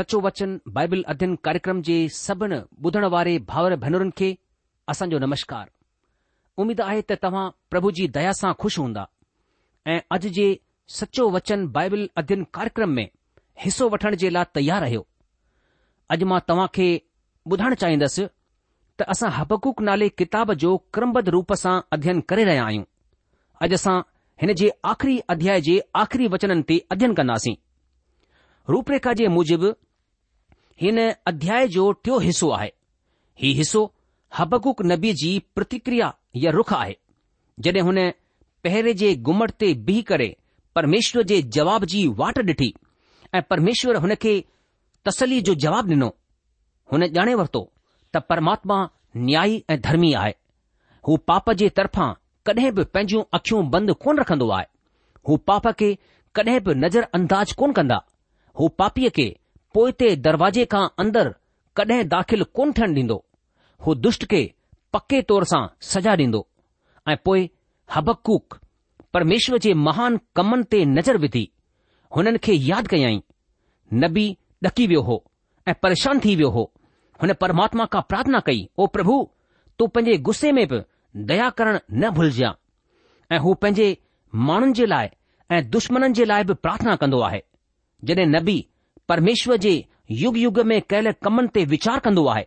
सचो वचन बाइबिल अध्ययन कार्यक्रम जे सभिनी ॿुधण वारे भाउर भेनरुनि खे असांजो नमस्कार उम्मीद आहे त तव्हां प्रभु जी दया सां खु़शि हूंदा ऐं अॼु जे सचो वचन बाइबिल अध्ययन कार्यक्रम में हिसो वठण जे लाइ तयार रहियो अॼु मां तव्हां खे ॿुधाइण चाहिंदुसि त असां हक़ूक नाले किताब जो क्रमबद्ध रूप सां अध्ययन करे रहिया आहियूं अॼु असां हिन जे आख़िरी अध्याय जे आखिरी वचननि ते अध्ययन कंदासीं रूपरेखा जे मूजिबि हिन अध्याय जो टियों हिसो आहे हीउ हिसो हबकुक नबी जी प्रतिक्रिया या रुख आहे जॾहिं हुन पहिरें जे घुमट ते बीह करे परमेश्वर जे जवाब जी वाट ॾिठी ऐं परमेश्वर हुन खे तसली जो जवाब ॾिनो हुन ॼाणे वरितो त परमात्मा न्याई ऐं धर्मी आहे हू पाप जे तरफां कॾहिं बि पंहिंजियूं अखियूं बंदि कोन रखंदो आहे हू पाप खे कॾहिं बि नज़र अंदाज़ कोन कंदा हू पापीअ खे पो ते दरवाजे खां अंदरि कडहिं दाख़िल कोन थियणु ॾींदो हू दुष्ट खे पके तौर सां सजा ॾींदो ऐं पोएं हबकूक परमेश्वर जे महान कमनि ते नज़र विधी हुननि खे यादि कयई नबी ॾकी वियो हो ऐं परेशान थी वियो हो हुन परमात्मा खां प्रार्थना कई ओ प्रभु तूं पंहिंजे गुस्से में बि दया करण न भुलजांइ ऐं हू पंहिंजे माण्हुनि जे लाइ ऐं दुश्मन जे लाइ बि प्रार्थना कंदो आहे नबी परमेश्वर जे युग युग में कयल कमनि ते वीचार कंदो आहे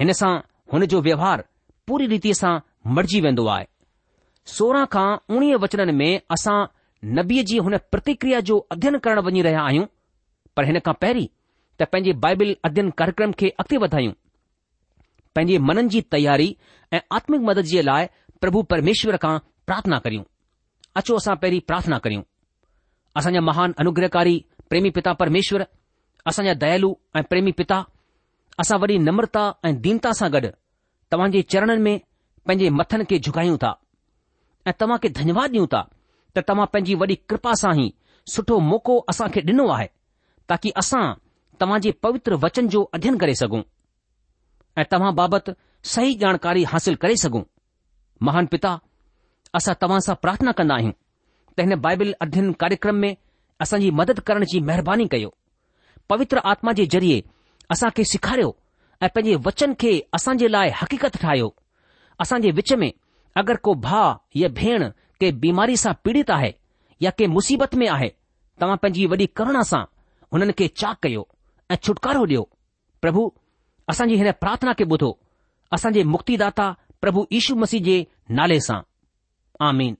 हिन सां हुन जो व्यवहार पूरी रीति सां मरिजी वेंदो आहे सोरहं खां उणिवीह वचननि में असां नबीअ जी हुन प्रतिक्रिया जो अध्ययन करणु वञी रहिया आहियूं पर हिन खां पहिरीं त पंहिंजे बाइबल अध्ययन कार्यक्रम खे अॻिते वधायूं पंहिंजे मननि जी तयारी ऐं आत्मिक मदद जे लाइ प्रभु परमेश्वर खां प्रार्थना करियूं अचो असां पहिरीं प्रार्थना करियूं असांजा महान अनुग्रहकारी प्रेमी पिता परमेश्वर असांजा दयालु ऐं प्रेमी पिता असां वॾी नम्रता ऐं दीनता सां गॾु तव्हां जे चरणनि में पंहिंजे मथनि खे झुकायूं था ऐं तव्हां खे धन्यवाद ॾियूं था त तव्हां पंहिंजी वॾी कृपा सां ई सुठो मौक़ो असां खे ॾिनो आहे ताकी असां तव्हां जे पवित्र वचन जो अध्यन करे सघूं ऐं तव्हां बाबति सही जानकारी हासिल करे सघूं महान पिता असां तव्हां सां प्रार्थना कंदा आहियूं त हिन बाइबिल अध्यन कार्यक्रम में असांजी मदद करण जी महिरबानी कयो पवित्र आत्मा जे ज़रिए असां खे सेखारियो ऐं पंहिंजे वचन खे असां जे लाइ हक़ीक़त ठाहियो असां जे विच में अगरि को भाउ या भेण के बीमारी सां पीड़ित आहे या के मुसीबत में आहे तव्हां पंहिंजी वॾी करुणा सां हुननि खे चाक कयो ऐं छुटकारो ॾियो प्रभु असांजी हिन प्रार्थना खे ॿुधो असांजे मुक्तिदाता प्रभु ईशू मसीह जे नाले सां आमीन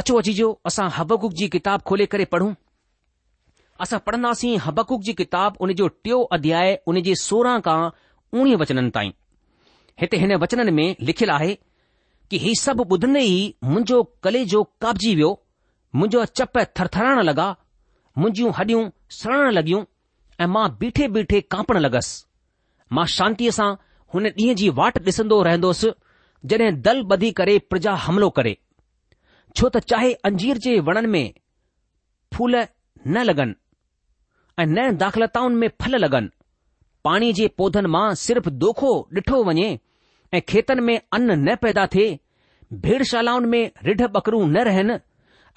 अचो अची जो असां हबकु जी किताब खोले करे पढ़ूं असां पढ़ंदासीं हबकुक जी किताब उन जो टियों अध्याय उन जे सोरहं खां उणिवीह वचननि ताईं हिते हिन वचननि में लिखियलु आहे कि ही सभु ॿुधंदे ई मुंहिंजो कले जो काबजी वियो मुंहिंजो चप थरथरण लॻा मुंहिंजियूं हॾियूं सड़ण लॻियूं ऐं मां बीठे बीठे कांपण लॻसि मां शांतीअ सां हुन ॾींहं जी वाट ॾिसंदो रहंदोसि जॾहिं दल ॿधी करे प्रजा हमिलो करे छो त चाहे अंजीर जे वणनि में फूल न लॻनि ऐं न दाख़लताउनि में फल लॻनि पाणी जे पौधनि मां सिर्फ़ दोखो ॾिठो वञे ऐं खेतनि में अन न पैदा थिए भेरशालाउनि में ढ बकरूं न रहनि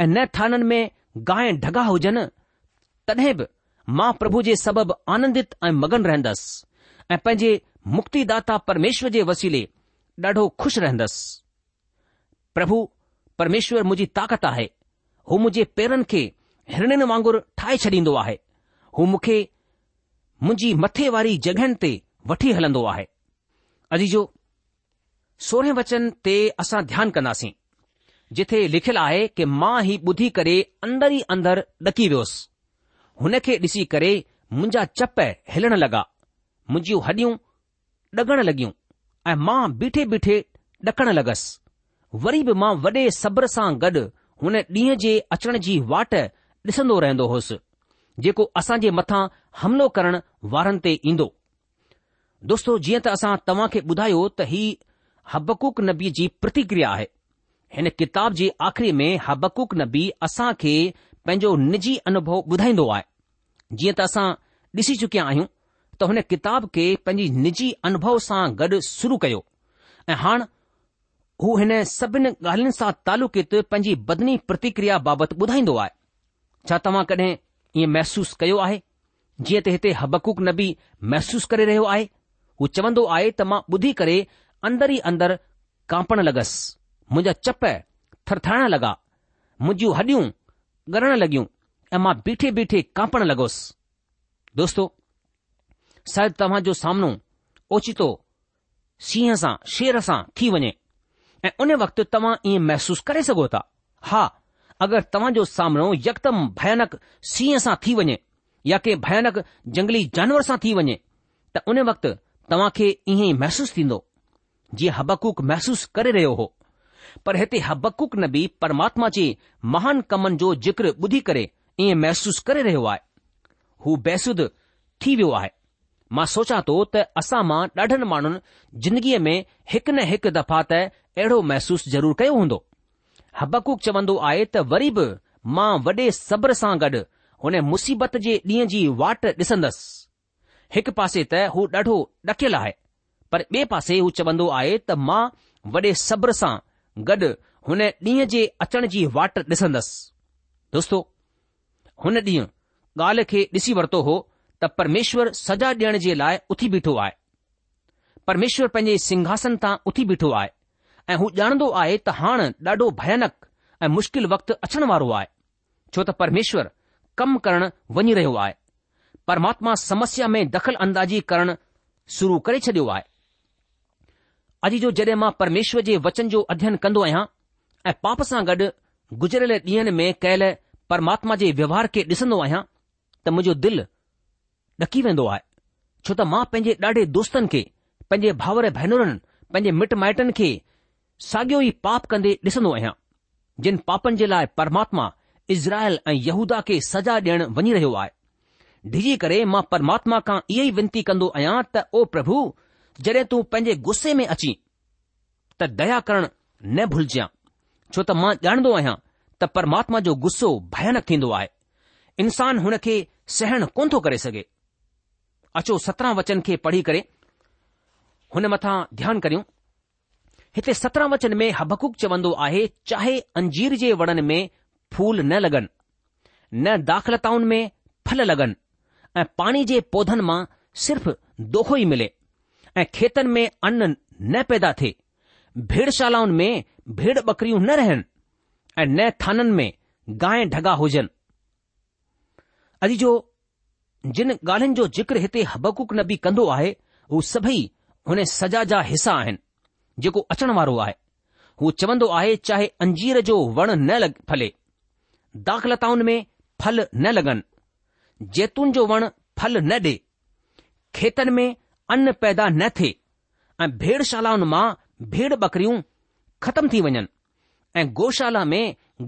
ऐं न थाननि में गांइ डगा हुजनि तॾहिं बि मां प्रभु जे सबबि आनंदित ऐं मगन रहंदसि ऐं पंहिंजे मुक्ति परमेश्वर जे वसीले ॾाढो खु़शि रहंदसि प्रभु परमेश्वर मुंहिंजी ताक़त आहे हू मुंहिंजे पेरनि खे हिरणिन वांगुरु ठाहे छॾींदो आहे हू मूंखे मुंहिंजी मथे वारी जॻहियुनि ते वठी हलंदो आहे अजीजो सोरहें वचन ते असां ध्यानु कंदासीं जिथे लिखियलु आहे कि मां ही ॿुधी करे अंदर ई अंदर ॾकी वियोसि हुन खे ॾिसी करे मुंहिंजा चप हिलण लॻा मुंहिंजियूं हॾियूं ॾकण लॻियूं ऐं मां बीठे बीठे ॾकण लॻसि वरी बि मां वॾे सब्र सां गॾु हुन ॾींहं जे अचण जी वाट ॾिसंदो रहंदो होसि जेको असां जे मथां हमिलो करण वारनि ते ईंदो दोस्तो जीअं त असां तव्हां खे ॿुधायो त ही हबकुक नबी जी प्रतिक्रिया आहे हिन किताब जे आख़िरी में हबकुक नबी असां खे पंहिंजो निजी अनुभव ॿुधाईंदो आहे जीअं त असां ॾिसी चुकिया आहियूं त हुन किताब खे पंहिंजी निजी अनुभव सां गॾु शुरू कयो ऐं हाणे हू हिन सभिनी ॻाल्हियुनि सां तालुकित पंहिंजी बदनी प्रतिक्रिया बाबति ॿुधाईंदो आहे छा तव्हां कॾहिं ईअं महसूसु कयो आहे जीअं त हिते हबकूक नबी महसूसु करे रहियो आहे हू चवंदो आहे त मां ॿुधी करे अंदर ई अंदर कांपण लॻसि मुंहिंजा चप थरथाइण लॻा मुंहिंजियूं हॾियूं ॻरण लॻियूं ऐं मां बीठे बीठे कांपण लॻोसि दोस्तो शायदि तव्हां जो सामनो ओचितो शींहं सां शेर सां थी वञे ऐं उन वक़्तु तव्हां ईअं महसूसु करे सघो था हा अगरि तव्हां जो सामनो यकदम भयानक सीह सां थी वञे या के भयानक जंगली जानवर सां थी वञे त उन वक़्तु तव्हां खे ईअं ई महसूस थींदो जीअं हबकूक महसूस करे रहियो हो पर हिते हबकूक न बि परमात्मा जे महान कमनि जो ज़िक्र ॿुधी करे ईअं महसूस करे रहियो आहे हू बेसु थी वियो आहे मां सोचा थो त असां मां ॾाढनि माण्हुनि जिंदगीअ में हिकु न हिकु दफ़ा त अहिड़ो महसूसु ज़रूरु कयो हूंदो हबक़ूक चवंदो आहे त वरी बि मां वॾे सब्र सां गॾु हुन मुसीबत जे ॾींहं जी वाट ॾिसंदसि हिकु पासे त हू ॾाढो ॾकियलु आहे पर ॿिए पासे हू चवंदो आहे त मां वॾे सब्र सां गॾु हुन ॾींहं जे अचण जी वाट ॾिसंदसि दोस्तो हुन ॾींहुं ॻाल्हि खे ॾिसी वरितो हो त परमेश्वर सजा ॾियण जे लाइ उथी बीठो आहे परमेश्वर पंहिंजे सिंघासन तां उथी बीठो आहे ऐं हू ॼाणंदो आहे त हाणे ॾाढो भयानक ऐं मुश्किल वक़्तु अचण वारो आहे छो त परमेश्वर कमु करणु वञी रहियो आहे परमात्मा समस्या में दख़ल अंदाज़ी करणु शुरू करे छॾियो आहे अॼु जो जॾहिं मां परमेश्वर जे वचन जो अध्ययन कंदो आहियां ऐं पाप सां गॾु गुज़रियल ॾींहनि में कयल परमात्मा जे व्यवहार खे ॾिसंदो आहियां त मुंहिंजो दिल ॾकी वेंदो आहे छो त मां पंहिंजे ॾाढे दोस्तनि खे पंहिंजे भाउर भेनरुनि पंहिंजे मिट माइटनि खे साॻियो ई पाप कंदे ॾिसंदो आहियां जिन पापनि जे लाइ परमात्मा इज़राइल ऐं यहूदा खे सजा ॾियण वञी रहियो आहे डिजी करे मां परमात्मा खां इहो ई वेनिती कंदो आहियां त ओ प्रभु जॾहिं तूं पंहिंजे गुस्से में अची त दया करण न भुलजां छो त मां ॼाणंदो आहियां त परमात्मा जो गुस्सो भयानक थींदो आहे इंसान हुन खे सहण कोन थो करे सघे अचो सत्रहं वचन खे पढ़ी करे हुन मथां ध्यानु करियूं हिते सत्रहं वचन में हबकुक चवंदो आहे चाहे अंजीर जे वणनि में फूल न लॻनि न दाख़लताउनि में फल लॻनि ऐं पाणी जे पौधनि मां सिर्फ़ दोखो ई मिले ऐं खेतनि में अन न पैदा थे भेड़ में भेड़ बकरियूं न रहनि ऐं न थाननि में गांइ डगा हुजनि अॼु जो जिन ॻाल्हियुनि जो जिक्र हिते हबकूक न बि कंदो आहे उहे सभई हुन सजा जा हिसा आहिनि जेको अचण वारो आहे हू चवंदो आहे चाहे अंजीर जो वण न फले दाख़लताउनि में फल न लॻनि जेतून जो वण फल न डे॒तनि में अन पैदा न थे ऐं भेड़शालाउनि मां भेड़ बकरियूं ख़तम थी वञनि ऐं गौशाला में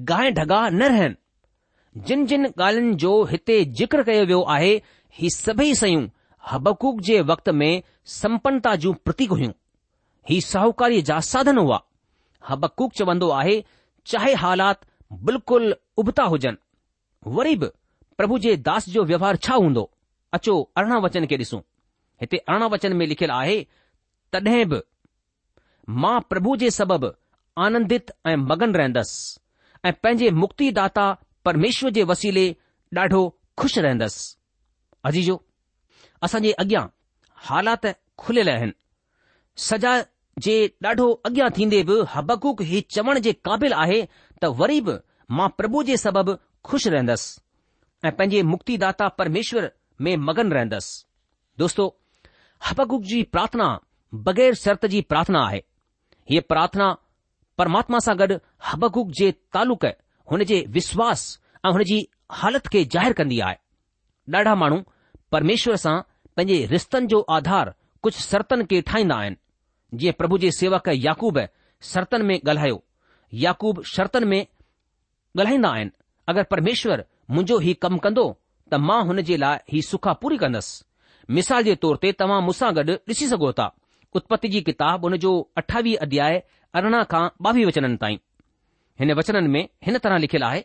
गाहि डगा न रहनि जिन जिन ॻाल्हियुनि जो हिते जिक्र कयो वियो आहे ही सभेई शयूं हबकूक़ जे वक़्त में सम्पनता जूं प्रतीक हुइयूं ही साहूकारीअ जा साधन हुआ हबकूक चवंदो आहे चाहे हालात बिल्कुलु उबता हुजनि वरी बि प्रभु जे दास जो व्यवहारु छा हूंदो अचो अरिड़हां वचन खे ॾिसूं हिते अरिड़ह वचन में लिखियलु आहे तॾहिं बि मां प्रभु जे सबबि आनंदित ऐं मगन रहंदसि ऐं पंहिंजे मुक्ति परमेश्वर जे वसीले ॾाढो खु़शि रहंदसि अजीजो असांजे अॻियां हालात खुलियल आहिनि जे ॾाढो अॻियां थींदे बि हबकूक ही चवण जे क़ाबिल आहे त वरी बि मां प्रभु जे सबबि ख़ुशि रहंदसि ऐं पंहिंजे मुक्तिदाता परमेश्वर में मगन रहंदसि दोस्तो हबकूक जी प्रार्थना बगै़र शर्त जी प्रार्थना आहे हीअ प्रार्थना परमात्मा सां गॾु हबकूक जे तालुक हुन जे विश्वास ऐं हुन जी हालति खे ज़ाहिर कंदी आहे ॾाढा माण्हू परमेश्वर सां पंहिंजे रिश्तनि जो आधार कुझु शर्तनि खे ठाहींदा आहिनि जीअं प्रभु जे सेवक याकूब सर्तन में ॻाल्हायो याकूब शर्तन में ॻाल्हाईंदा आहिनि अगरि परमेश्वर मुंहिंजो ही कमु कंदो त मां हुन जे लाइ ही सुखा पूरी कंदुसि मिसाल जे तौर ते तव्हां मूसां गॾु ॾिसी सघो था उत्पति जी किताब उन जो अठावीह अध्याय अरिड़हं खां ॿावीह वचन ताईं हिन वचननि में हिन तरह लिखियल आहे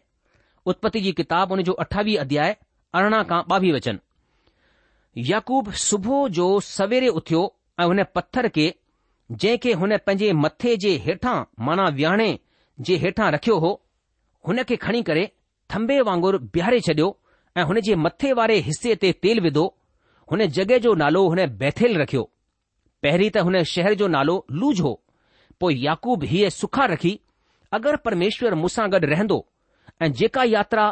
उत्पति जी किताबु उन जो अठावीह अध्याय अरिड़हं खां ॿावीह वचन याकूब सुबुह जो सवेरे उथियो ऐं हुन पथर खे जंहिं खे हुन पंहिंजे मथे जे हेठां माना विहाणे जे हेठां रखियो हो हुन खे खणी करे थंबे वांगुरु बीहारे छडि॒यो ऐं हुन जे मथे वारे हिसे ते तेल विधो हुन जॻहि जो नालो हुन बैथेल रखियो पहिरीं त हुन शहर जो नालो लूज हो पोइ याकूब हीअ सुखा रखी अगरि परमेश्वर मूंसां गॾु रहंदो ऐं जेका यात्रा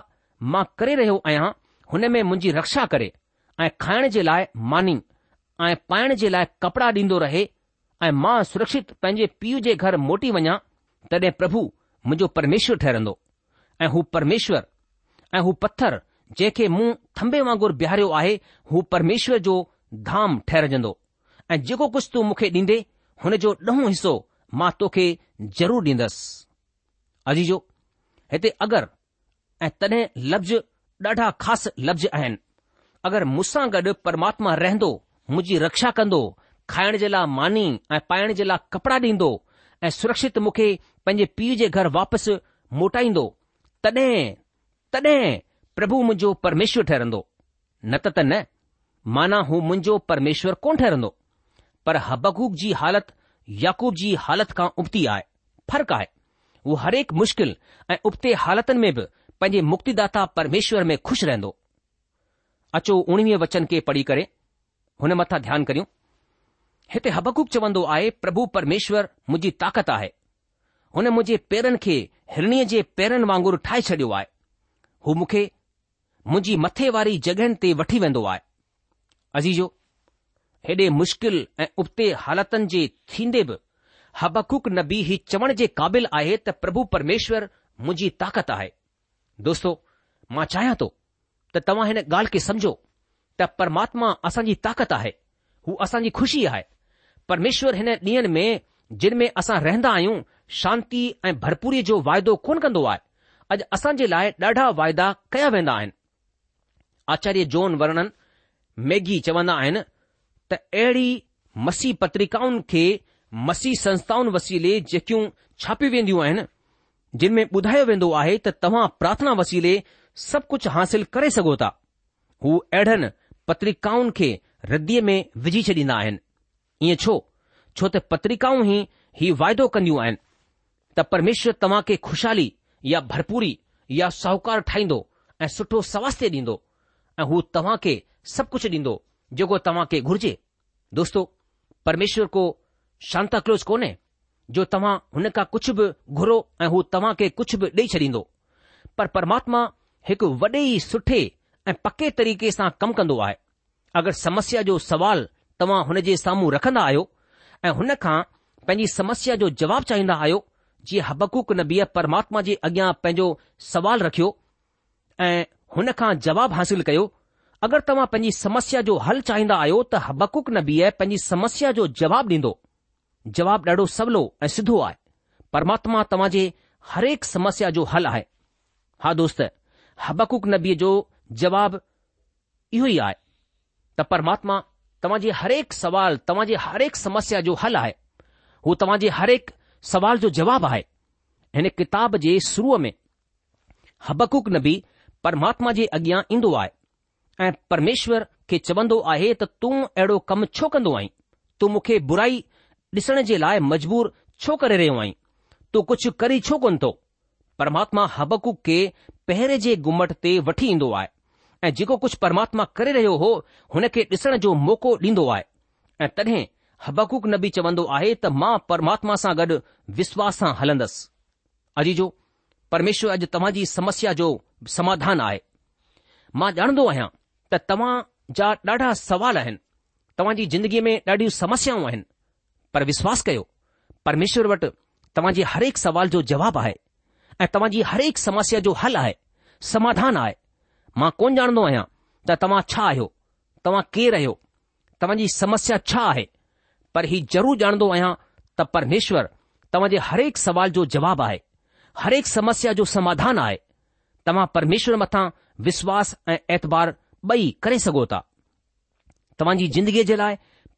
मां करे रहियो आहियां हुन में मुंहिंजी रक्षा करे ऐं खाइण जे लाइ मानी ऐं पाइण जे लाइ कपड़ा ॾींदो रहे ऐं मां सुरक्षित पंहिंजे पीउ जे घर मोटी वञा तॾहिं प्रभु मुंहिंजो परमेश्वर ठहिरंदो ऐं हू परमेश्वर ऐं हू पथर जंहिंखे मूं थंबे वांगुरु बिहारियो आहे हू परमेश्वर जो धाम ठहिरजंदो ऐं जेको कुझु तूं मूंखे ॾींदे हुन जो ॾहों हिसो मां तोखे ज़रूरु ॾींदुसि अजीजो हिते अगरि ऐं तॾहिं लफ़्ज़ ॾाढा ख़ासि लफ़्ज़ आहिनि अगरि मूंसां गॾु परमात्मा रहंदो मुंहिंजी रक्षा कंदो खाइण जे लाइ मानी ऐं पाइण जे लाइ कपड़ा ॾींदो ऐं सुरक्षित मूंखे पंहिंजे पीउ जे घर वापसि मोटाईंदो तॾहिं तॾहिं प्रभु मुंहिंजो परमेश्वर ठहिरंदो न त त न माना हू मुंहिंजो परमेश्वर कोन ठहिरंदो पर हबकूक जी हालति याकूब जी हालति खां उबती आहे फ़र्क़ु आहे हू हरेक मुश्किल ऐं उबते हालतुनि में बि पंहिंजे मुक्तिदाता परमेश्वर में खु़शि रहंदो अचो उणिवीह वचन खे पढ़ी करे हुन मथां ध्यानु करियूं हिते हबकुक चवंदो आहे प्रभु परमेश्वरु मुंहिंजी ताक़त आहे हुन मुंहिंजे पेरनि खे हिणीअ जे पेरनि वांगुरु ठाहे छडि॒यो आहे हू मूंखे मुंहिंजी मथे वारी जॻहियुनि ते वठी वेंदो आहे अजीजो हेॾे मुश्किल ऐं उबते हालतनि जे थीन्दे बि हबकुक नबी ही चवण जे क़ाबिल आहे त प्रभु परमेश्वरु मुंजी ताक़त आहे दोस्तो मां चाहियां थो त तव्हां हिन ॻाल्हि खे समुझो त परमात्मा असांजी ताक़त आहे हू असांजी खु़शी आहे પરમેશ્વર હેને નિયન મે જિન મે આસા રહેંદા આયુ શાંતિ એ ભરપૂર જો વાયદો કોન કંદો આય અજ આસાજે લાય ડાઢા વાયદા કયા વેંદા આય આચાર્ય જોન વર્ણન મેગી ચવના આય ને ત એડી મસી પત્રિકાઉન કે મસી સંસ્થાઓન વસીલે જે ક્યું છાપી વેંદીઓ આય ને જિન મે બુધાયો વેંદો આહે ત તમ પ્રાર્થના વસીલે સબ કુછ હાंसिल કરે સગોતા હુ એડન પત્રિકાઉન કે રદી મે વિજી ચડીના હે ईअं छो छो त पत्रिकाऊं ई ही वायदो कंदियूं आहिनि त परमेश्वर तव्हां खे ख़ुशहाली या भरपूरी या साहूकार ठाहींदो ऐं सुठो स्वास्थ्य ॾींदो ऐं हू तव्हां खे सभु कुझु ॾींदो जेको तव्हां खे घुर्जे दोस्तो परमेश्वर को शांताकलोज़ कोन्हे जो तव्हां हुन खां कुझु बि घुरो ऐं हू तव्हां खे कुझ बि ॾेई छॾींदो पर परमात्मा हिकु वॾे सुठे ऐं पके तरीक़े सां कमु कन्दो आहे अगरि समस्या जो सवाल तव्हां हुन जे साम्हूं रखंदा आहियो ऐं हुन खां पंहिंजी समस्या जो जवाबु चाहींदा आहियो जीअं हबकुक नबीअ परमात्मा जे अॻियां पंहिंजो सुवालु रखियो ऐं हुन खां जवाबु हासिल कयो अगरि तव्हां पंहिंजी समस्या जो हल चाहींदा आहियो त हबकुक नबीअ पंहिंजी समस्या जो जवाबु ॾींदो जवाबु ॾाढो सवलो ऐं सिधो आहे परमात्मा तव्हां जे हरेक समस्या जो हलु आहे हा दोस्त हबकुक नबीअ जो जवाबु इहो ई आहे त परमात्मा तव्हां तव्हांजे हरेक सुवालु तव्हांजे हरेक समस्या जो हल आहे हू तव्हां तव्हांजे हरेक सवाल जो जवाबु आहे हिन किताब जे शुरूअ में हबकुक न बि परमात्मा जे अॻियां ईंदो आहे ऐं परमेश्वर खे चवंदो आहे त तूं अहिड़ो कमु छो कंदो आहीं तूं मूंखे बुराई ॾिसण जे लाइ मजबूर छो करे रहियो आहीं तूं कुझु करी छो कोन थो परमात्मा हबक़ुक खे पहिरें जे घुमट ते वठी ईंदो आहे ऐं जेको कुझु परमात्मा करे रहियो हो हुन खे ॾिसण जो मौक़ो ॾींदो आहे ऐं तॾहिं हबकूक बि चवंदो आहे त मां परमात्मा सां गॾु विश्वास सां हलंदसि अजी जो परमेश्वर अॼु तव्हां जी समस्या जो समाधान आहे मां ॼाणंदो आहियां त तव्हां जा ॾाढा सवाल आहिनि तव्हां जी ज़िंदगीअ में ॾाढियूं समस्याऊं आहिनि पर विश्वास कयो परमेश्वर वटि तव्हां जे हरेक सवाल जो जवाबु आहे ऐं तव्हां जी हरेक समस्या जो हल आहे समाधान आहे मां कोन ॼाणंदो आहियां त तव्हां छा आहियो तव्हां केरु आहियो तव्हांजी समस्या छा आहे पर हीउ ज़रूरु ॼाणंदो आहियां त परमेश्वर तव्हां जे हरेक सवाल जो जवाबु आहे हरेक समस्या जो समाधान आहे तव्हां परमेश्वर मथां विश्वास ऐं ऐतबार ॿई करे सघो था तव्हांजी ज़िंदगीअ जे लाइ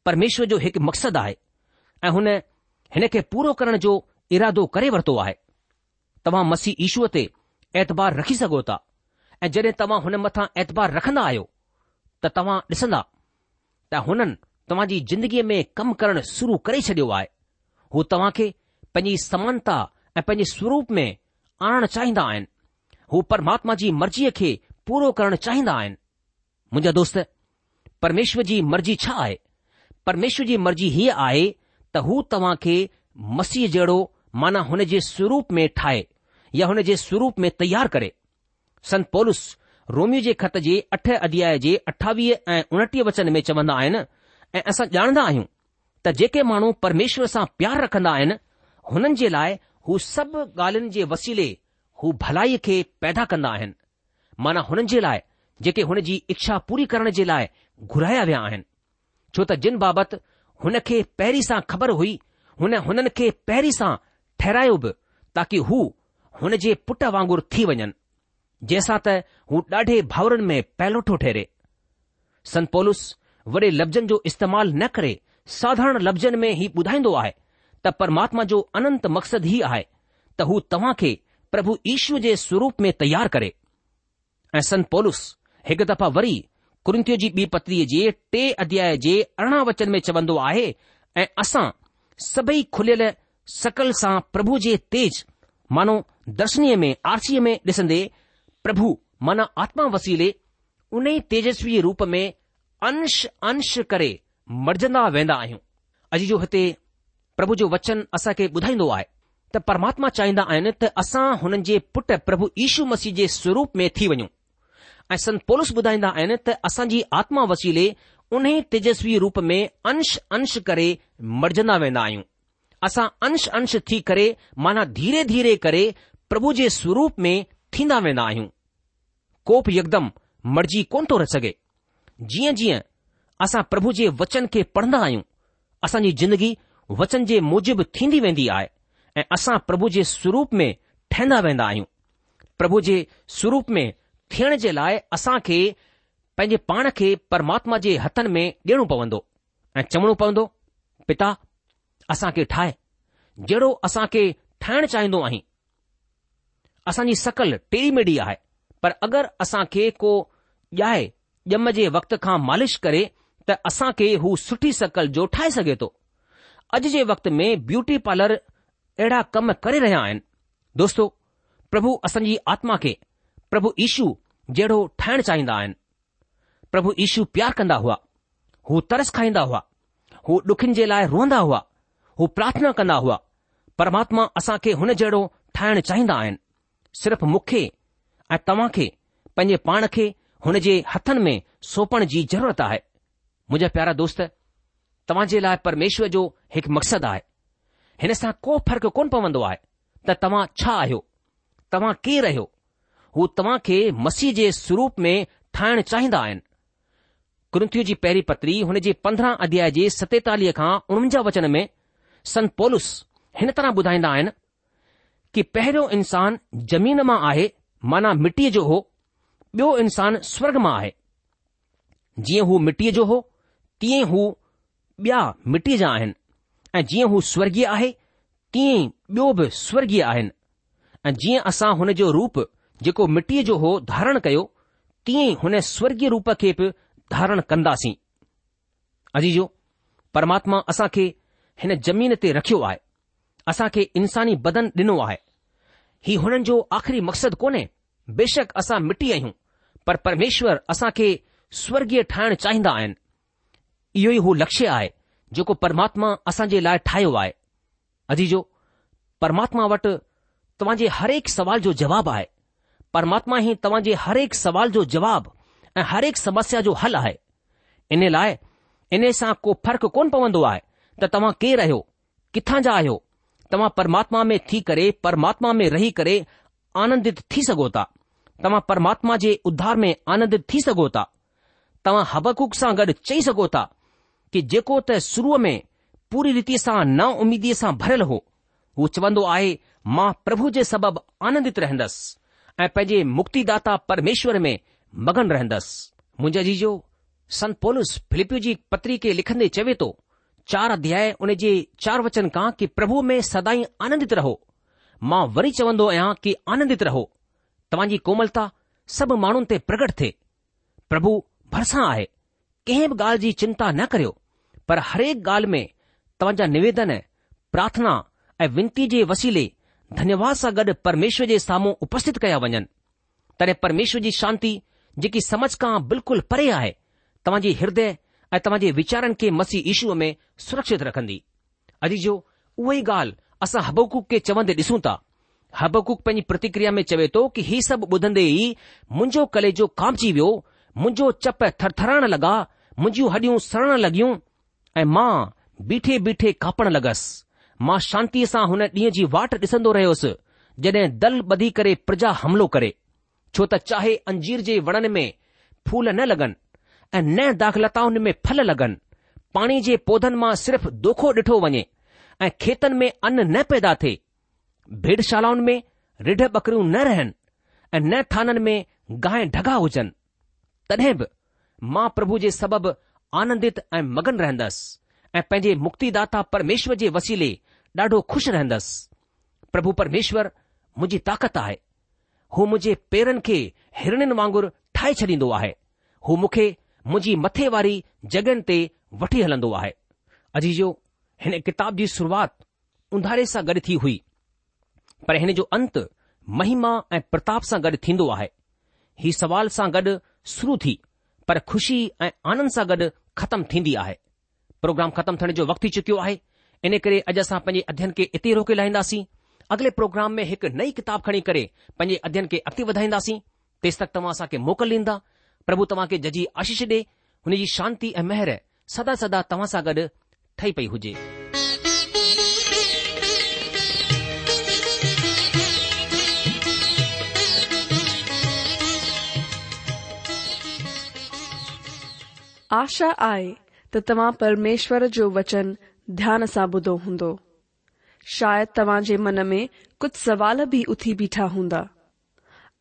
परमेश्वर जो हिकु मक़सदु आहे ऐं हुन हिन हिन खे पूरो करण जो इरादो करे वरितो आहे तव्हां मसीह ईशूअ ते ऐतबार रखी सघो था ऐं जॾहिं तव्हां हुन मथां ऐतबार रखंदा आहियो त तव्हां ॾिसंदा त हुननि तव्हां जी ज़िंदगीअ में कमु करणु शुरू करे छॾियो आहे हू तव्हां खे पंहिंजी समानता ऐं पंहिंजे स्वरूप में आणणु चाहींदा आहिनि हू परमात्मा जी मर्ज़ीअ खे पूरो करणु चाहींदा आहिनि मुंहिंजा दोस्त परमेश्वर जी मर्ज़ी छा आहे परमेश्वर जी मर्ज़ी हीअ आहे त हू तव्हां खे मसीह जहिड़ो माना हुन जे स्वरूप में ठाहे या हुन जे स्वरूप में तयारु करे संत पोलुस रोमियो जे ख़त जे अठ अध्याय जे अठावीह ऐं उणटीह वचन में चवंदा आहिनि ऐं असां ॼाणंदा आहियूं त जेके माण्हू परमेश्वर सां प्यार रखंदा आहिनि हुननि जे लाइ हू सभु ॻाल्हियुनि जे वसीले हू भलाई खे पैदा कंदा आहिनि माना हुननि जे लाइ जेके हुन जी इच्छा पूरी करण जे लाइ घुराया विया आहिनि छो त जिन बाबति हुन खे पहिरीं सां ख़बर हुई हुन हुननि खे पहिरीं सां ठहिरायो बि ताक़ी हू हुन जे पुट वांगुरु थी वञनि जंहिंसां त हू ॾाढे भाउरनि में पहलोठो ठेरे संत पोलुस वॾे लफ़्ज़नि जो इस्तेमाल न करे साधारण लफ़्ज़नि में ई ॿुधाईंदो आहे त परमात्मा जो अनंत मक़सदु ई आहे त हू तव्हां खे प्रभु ईश्वर जे स्वरूप में तयार करे ऐं संत पोलुस हिकु दफ़ा वरी कुंतियु जी ॿी पत्रीअ जे टे अध्याय जे अरिड़हं वचन में चवंदो आहे ऐं असां सभई खुलियल सकल सां प्रभु जे तेज मानो दर्शनीअ में आरसीअ में ॾिसंदे પ્રભુ મન આત્મા વસીલે ઉને તેજસ્વી રૂપ મેં અંશ અંશ કરે મર્જના વેંદા આય હું અજી જો હતે પ્રભુ જો વચન અસા કે બુધાઈndo આય ત પરમાત્મા ચા인다 આયને ત અસા હનજે પુટ પ્રભુ ઈશુ મસીજે સ્વરૂપ મેં થી વયો આસન પોલીસ બુધાઈંદા આયને ત અસાજી આત્મા વસીલે ઉને તેજસ્વી રૂપ મેં અંશ અંશ કરે મર્જના વેંદા આય હું અસા અંશ અંશ થી કરે માના ધીરે ધીરે કરે પ્રભુ જે સ્વરૂપ મેં थींदा वेंदा आहियूं को बि यकदमि मर्जी कोन थो रची सघे जीअं जीअं असां प्रभु जे वचन खे पढ़ंदा आहियूं असांजी जिंदगी वचन जे मूजिबि थींदी वेंदी आहे ऐं असां प्रभु जे स्वरूप में ठहंदा वेंदा आहियूं प्रभु जे स्वरूप में थियण जे लाइ असां खे पंहिंजे पाण खे परमात्मा जे हथनि में ॾियणो पवंदो ऐं चवणो पवंदो पिता असांखे ठाहे जहिड़ो असांखे ठाहिणु चाहींदो आहीं असांजी सकल टेई मेड़ी आहे पर अगरि असां खे को ॼाए ॼम जे वक़्त खां मालिश करे त असां खे हू सुठी सकल जो ठाहे सघे थो अॼु जे वक्त में ब्यूटी पार्लर अहिड़ा कम करे रहिया आहिनि दोस्तो प्रभु असांजी आत्मा खे प्रभु इशू जहिड़ो ठाहिण चाहींदा आहिनि प्रभु ईशू प्यार कंदा हुआ हू तरस खाईंदा हुआ हू डुखिनि जे लाइ रूअंदा हुआ हू प्रार्थना कंदा हुआ परमात्मा असां खे हुन जहिड़ो ठाहिण चाहींदा आहिनि सिर्फ़ मूंखे ऐं तव्हां खे पंहिंजे पाण खे हुन जे हथनि में सौपण जी ज़रूरत आहे मुंहिंजा प्यारा दोस्त तव्हां जे लाइ परमेश्वर जो हिकु मक़सदु आहे हिन सां को फ़र्क़ु कोन पवंदो आहे त तव्हां छा आहियो तव्हां केरु आहियो हू तव्हां खे मसीह जे स्वरूप में ठाहिण चाहींदा आहिनि कृंथीअ जी पहिरीं पत्री हुन जे पंद्रहं अध्याय जे सतेतालीह खां उणवंजाहु वचन में संत पोलुस हिन तरह ॿुधाईंदा आहिनि कि पहिरियों इंसान ज़मीन मां आहे माना मिटीअ जो हो बियो इंसान स्वर्ग मां आहे जीअं हू मिटीअ जो हो तीअं हू ॿिया मिटीअ जा आहिनि ऐं जीअं हू स्वर्गीय आहे तीअं ॿियो बि स्वर्गीय आहिनि ऐं जीअं असां हुन जो रूप जेको मिटीअ जो हो धारण कयो तीअं हुन स्वर्गीय रूप खे बि धारण कंदासीं अजीजो परमात्मा असां खे हिन जमीन ते रखियो आहे असां खे इंसानी बदन ॾिनो आहे ही हुननि जो आख़िरी मक़सदु कोन्हे बेशक असां मिटी आहियूं पर परमेश्वर असां खे स्वर्गीय ठाहिण चाहींदा आहिनि इहो ई हू लक्ष्य आहे जेको परमात्मा असां जे लाइ ठाहियो आहे अजीजो परमात्मा वटि तव्हां जे हरेक सवाल जो जवाबु आहे परमात्मा ई तव्हां जे हरेक सवाल जो जवाब ऐं हरेक समस्या जो हल आहे इन लाइ इन सां को फ़र्क़ु कोन पवंदो आहे त तव्हां केरु आहियो किथां जा आहियो तव्हां परमात्मा में थी करे परमात्मा में रही करे आनंदित थी सघो था तव्हां परमात्मा जे उद्धार में आनंदित थी सघो था तव्हां हबकूक सां गॾु चई सघो था कि जेको त शुरूअ में पूरी रीतीअ सां नाउमीदीअ सां भरियलु हो उहो चवंदो आहे मां प्रभु जे सबबि आनंदित रहंदसि ऐं पंहिंजे मुक्तिदाता परमेश्वर में मगन रहंदसि मुंहिंजा जीजो संत पोलस जी पत्री लिखंदे चवे थो चार अध्याय उन जे चार वचन खां की प्रभु में सदाई आनंदित रहो मां वरी चवंदो आहियां की आनंदित रहो तव्हां कोमलता सभु माण्हुनि ते प्रगट थिए प्रभु भरिसां आहे कंहिं बि ॻाल्हि जी चिंता न करियो पर हर हिकु ॻाल्हि में तव्हां निवेदन प्रार्थना ऐं विनती जे वसीले धन्यवाद सां गॾु परमेश्वर जे साम्हूं उपस्थित कया वञनि तॾहिं परमेश्वर जी शांती जेकी समझ खां बिल्कुलु परे आहे तव्हांजी हृदय ऐं तव्हां जे वीचारनि खे मसी ईशूअ में सुरक्षित रखंदी अॼु जो ई ॻाल्हि असां हबकूक खे चवंदे ॾिसूं था हबकूक पंहिंजी प्रतिक्रिया में चवे थो कि ही सभु ॿुधंदे ई मुंहिंजो कले जो कामजी वियो मुंहिंजो चप थरथराइण लॻा मुंहिंजियूं हॾियूं सड़ण लॻियूं ऐं मां बीठे बीठे कापण लॻसि मां शांतीअ सां हुन ॾींहं जी वाट ॾिसंदो रहियोसि जॾहिं दल ॿधी करे प्रजा हमिलो करे छो त चाहे अंजीर जे वणनि में फूल न लॻनि અન ને દાખલા તાઉને મે ફલ લગન પાણી જે પોધન માં સિર્ફ દોખો ઢઠો વને એ ખેતન મે અન ને પેદા થે ભેડ શાળાઉન મે રિઢે બકરીઓ ન રહેન અન ને થાનન મે ગાયે ઢગા ઉજન તદેબ માં પ્રભુ જે સબબ આનંદિત એ મગન રહેંદસ એ પેજે મુક્તિદાતા પરમેશ્વર જે વસીલે ડાઢો ખુશ રહેંદસ પ્રભુ પરમેશ્વર મુજી તાકાત આય હો મુજે પેરન કે હરણન માંગુર ઠાઈ ચલી દો આહે હો મુખે मुंहिंजी मथे वारी जॻहियुनि ते वठी हलंदो आहे अॼ जो हिन किताब जी शुरूआति उंधारे सां गॾु थी हुई पर हिन जो अंत महिमा ऐं प्रताप सां गॾु थींदो आहे हीउ सवाल सां गॾु शुरू थी पर ख़ुशी ऐं आनंद सां गॾु ख़तमु थींदी आहे प्रोग्राम ख़तमु थियण जो वक़्तु थी चुकियो आहे इन करे अॼु असां पंहिंजे अध्यन खे इते रोके लाहींदासीं अॻिले प्रोग्राम में हिकु नई किताब खणी करे पंहिंजे अध्यन खे अॻिते वधाईंदासीं तेसि तक तव्हां असांखे मोकल ॾींदा प्रभु तव्हां खे जजी आशीष ॾे हुन जी शांती ऐं मेहर सदा सदा तव्हां सां गॾु ठही पई हुजे आशा आहे त तव्हां परमेश्वर जो वचन ध्यान सां ॿुधो हूंदो शायदि तव्हां जे मन में कुझु सवाल बि उथी बीठा हूंदा